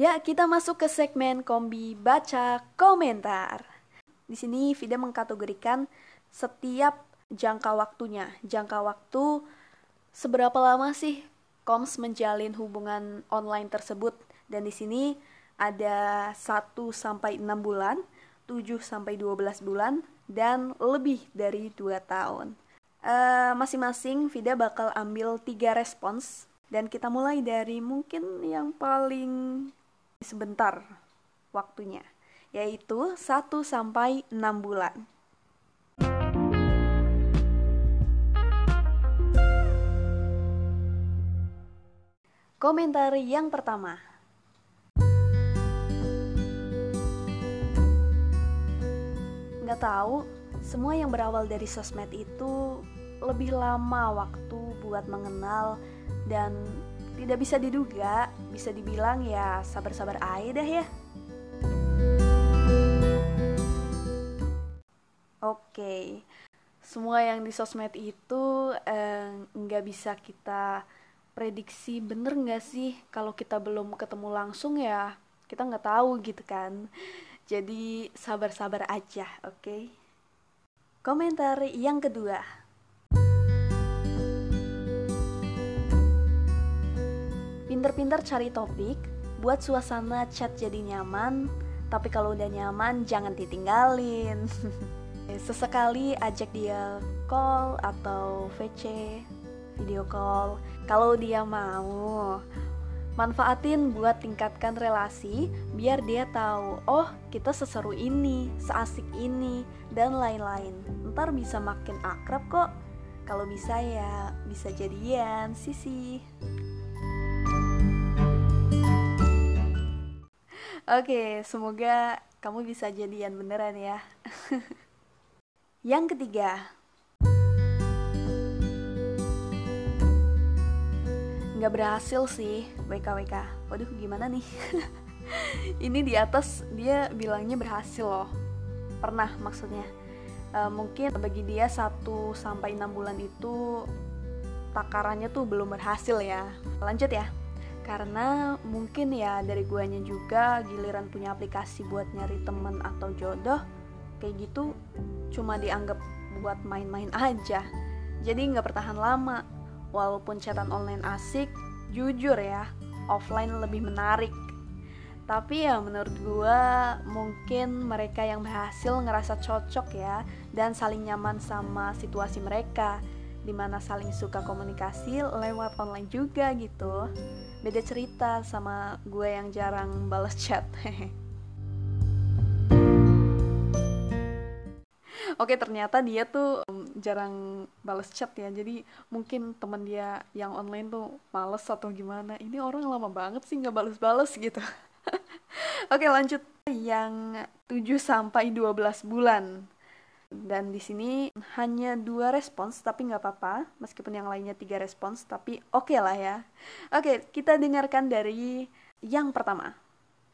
Ya, kita masuk ke segmen kombi baca komentar. Di sini Vida mengkategorikan setiap jangka waktunya. Jangka waktu seberapa lama sih Koms menjalin hubungan online tersebut? Dan di sini ada 1 sampai 6 bulan, 7 sampai 12 bulan dan lebih dari 2 tahun. Uh, masing-masing Vida bakal ambil tiga respons dan kita mulai dari mungkin yang paling sebentar waktunya, yaitu 1 sampai 6 bulan. Komentar yang pertama. Nggak tahu, semua yang berawal dari sosmed itu lebih lama waktu buat mengenal dan tidak bisa diduga, bisa dibilang ya sabar-sabar aja dah ya. Oke, semua yang di sosmed itu eh, nggak bisa kita prediksi bener nggak sih kalau kita belum ketemu langsung ya kita nggak tahu gitu kan. Jadi sabar-sabar aja, oke? Okay? Komentar yang kedua. Pinter-pinter cari topik, buat suasana chat jadi nyaman, tapi kalau udah nyaman jangan ditinggalin. Sesekali ajak dia call atau VC, video call, kalau dia mau. Manfaatin buat tingkatkan relasi biar dia tahu, oh kita seseru ini, seasik ini, dan lain-lain. Ntar bisa makin akrab kok. Kalau bisa ya bisa jadian, sisi. Oke, semoga kamu bisa jadian beneran ya. Yang ketiga, nggak berhasil sih WKWK. Waduh, gimana nih? Ini di atas dia bilangnya berhasil loh. Pernah maksudnya. Uh, mungkin bagi dia 1 sampai 6 bulan itu takarannya tuh belum berhasil ya. Lanjut ya karena mungkin ya dari guanya juga giliran punya aplikasi buat nyari temen atau jodoh kayak gitu cuma dianggap buat main-main aja. Jadi nggak bertahan lama. Walaupun chatan online asik jujur ya offline lebih menarik. Tapi ya menurut gue mungkin mereka yang berhasil ngerasa cocok ya dan saling nyaman sama situasi mereka di mana saling suka komunikasi lewat online juga gitu. Beda cerita sama gue yang jarang balas chat. Oke ternyata dia tuh jarang balas chat ya. Jadi mungkin teman dia yang online tuh males atau gimana. Ini orang lama banget sih nggak balas-balas gitu. Oke lanjut. Yang 7 sampai 12 bulan dan di sini hanya dua respons tapi nggak apa-apa. Meskipun yang lainnya tiga respons tapi oke okay lah ya. Oke kita dengarkan dari yang pertama